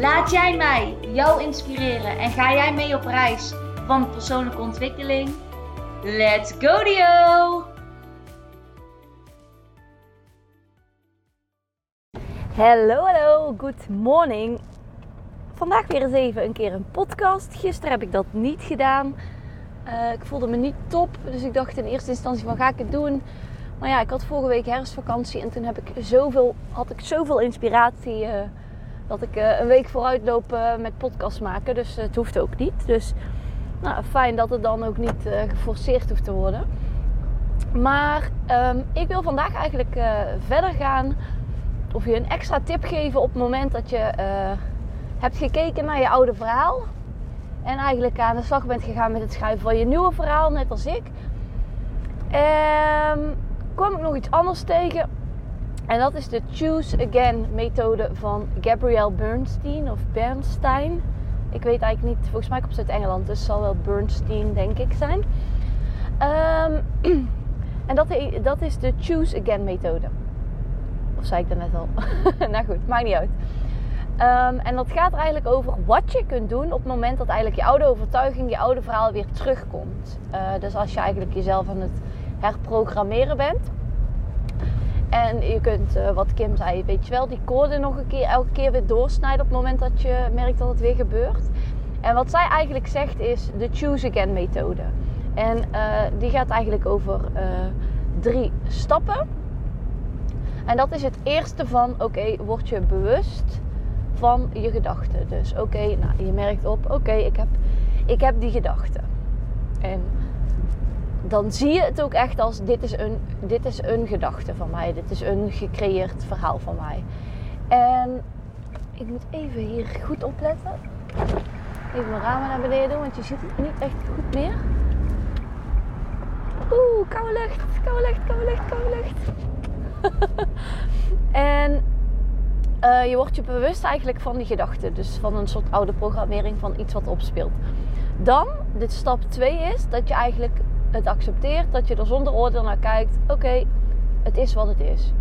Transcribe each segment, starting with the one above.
Laat jij mij jou inspireren en ga jij mee op reis van persoonlijke ontwikkeling? Let's go Dio! Hallo, hallo, good morning. Vandaag weer eens even een keer een podcast. Gisteren heb ik dat niet gedaan. Uh, ik voelde me niet top, dus ik dacht in eerste instantie van ga ik het doen. Maar ja, ik had vorige week herfstvakantie en toen heb ik zoveel, had ik zoveel inspiratie uh, dat ik uh, een week vooruit loop met podcast maken. Dus het hoeft ook niet. Dus nou, fijn dat het dan ook niet geforceerd hoeft te worden. Maar um, ik wil vandaag eigenlijk verder gaan of je een extra tip geven op het moment dat je hebt gekeken naar je oude verhaal. En eigenlijk aan de slag bent gegaan met het schrijven van je nieuwe verhaal, net als ik. En kwam ik nog iets anders tegen. En dat is de Choose Again methode van Gabrielle Bernstein of Bernstein. Ik weet eigenlijk niet, volgens mij komt ze uit Engeland, dus zal wel Bernstein denk ik zijn. Um, en dat, dat is de Choose Again methode. Of zei ik dat net al? nou goed, maakt niet uit. Um, en dat gaat er eigenlijk over wat je kunt doen op het moment dat eigenlijk je oude overtuiging, je oude verhaal weer terugkomt. Uh, dus als je eigenlijk jezelf aan het herprogrammeren bent. En je kunt, uh, wat Kim zei, weet je wel, die code nog een keer, elke keer weer doorsnijden op het moment dat je merkt dat het weer gebeurt. En wat zij eigenlijk zegt is de Choose Again methode. En uh, die gaat eigenlijk over drie stappen. En dat is het eerste van, oké, word je bewust van je gedachten. Dus oké, nou, je merkt op, oké, ik, heb, ik heb die gedachten. En dan zie je het ook echt als dit is, een, dit is een gedachte van mij. Dit is een gecreëerd verhaal van mij. En ik moet even hier goed opletten. Even mijn ramen naar beneden doen, want je ziet het niet echt goed meer. Oeh, koude lucht, koude lucht, koude lucht, koude lucht. en uh, je wordt je bewust eigenlijk van die gedachten. Dus van een soort oude programmering van iets wat opspeelt. Dan, dit stap 2 is dat je eigenlijk het accepteert. Dat je er zonder oordeel naar kijkt. Oké, het is wat het is.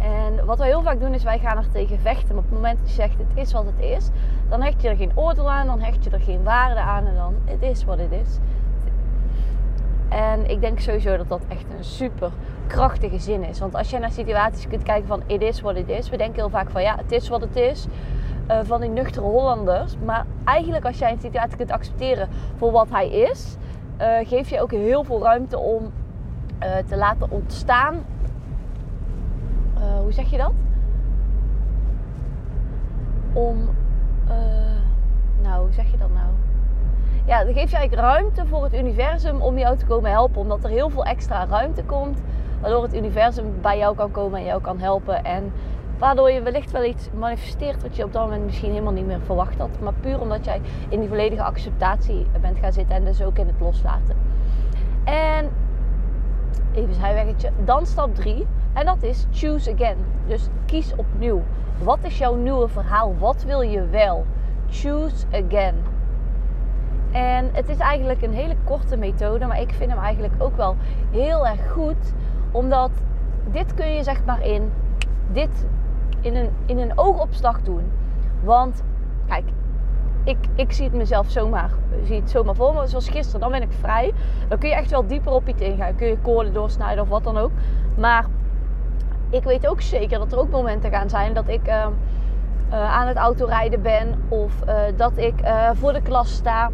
En wat we heel vaak doen is wij gaan er tegen vechten. Op het moment dat je zegt het is wat het is. Dan hecht je er geen oordeel aan. Dan hecht je er geen waarde aan. En dan het is wat het is. En ik denk sowieso dat dat echt een super krachtige zin is. Want als je naar situaties kunt kijken van it is what it is. We denken heel vaak van ja, het is wat het is. Uh, van die nuchtere Hollanders. Maar eigenlijk als jij een situatie kunt accepteren voor wat hij is. Uh, geef je ook heel veel ruimte om uh, te laten ontstaan. hoe zeg je dat? Om. nou, hoe zeg je dat nou? ja, dan geef je eigenlijk ruimte voor het universum om jou te komen helpen. Omdat er heel veel extra ruimte komt. Waardoor het universum bij jou kan komen en jou kan helpen. En waardoor je wellicht wel iets manifesteert wat je op dat moment misschien helemaal niet meer verwacht had. Maar puur omdat jij in die volledige acceptatie bent gaan zitten en dus ook in het loslaten. En even zijweggetje. Dan stap 3. En dat is choose again. Dus kies opnieuw. Wat is jouw nieuwe verhaal? Wat wil je wel? Choose again. En het is eigenlijk een hele korte methode, maar ik vind hem eigenlijk ook wel heel erg goed. Omdat dit kun je zeg maar in, dit, in, een, in een oogopslag doen. Want kijk, ik, ik zie het mezelf zomaar, zie het zomaar voor me. Zoals gisteren, dan ben ik vrij. Dan kun je echt wel dieper op iets ingaan. Kun je koorden doorsnijden of wat dan ook. Maar ik weet ook zeker dat er ook momenten gaan zijn dat ik uh, uh, aan het autorijden ben. Of uh, dat ik voor de klas sta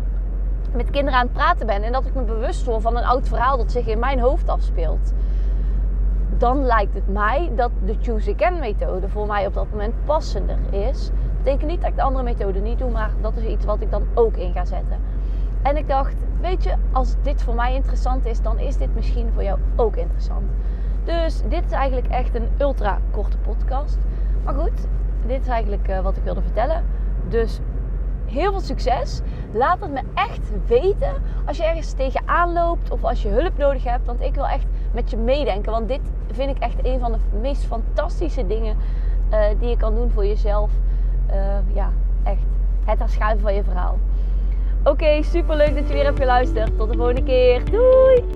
met kinderen aan het praten ben en dat ik me bewust word van een oud verhaal dat zich in mijn hoofd afspeelt, dan lijkt het mij dat de Choose Again methode voor mij op dat moment passender is. Dat betekent niet dat ik de andere methode niet doe, maar dat is iets wat ik dan ook in ga zetten. En ik dacht, weet je, als dit voor mij interessant is, dan is dit misschien voor jou ook interessant. Dus dit is eigenlijk echt een ultra korte podcast. Maar goed, dit is eigenlijk eh, wat ik wilde vertellen. Dus heel veel succes. Laat het me echt weten als je ergens tegenaan loopt of als je hulp nodig hebt. Want ik wil echt met je meedenken. Want dit vind ik echt een van de meest fantastische dingen uh, die je kan doen voor jezelf. Uh, ja, echt het herschuiven van je verhaal. Oké, super leuk dat je weer hebt geluisterd. Tot de volgende keer. Doei!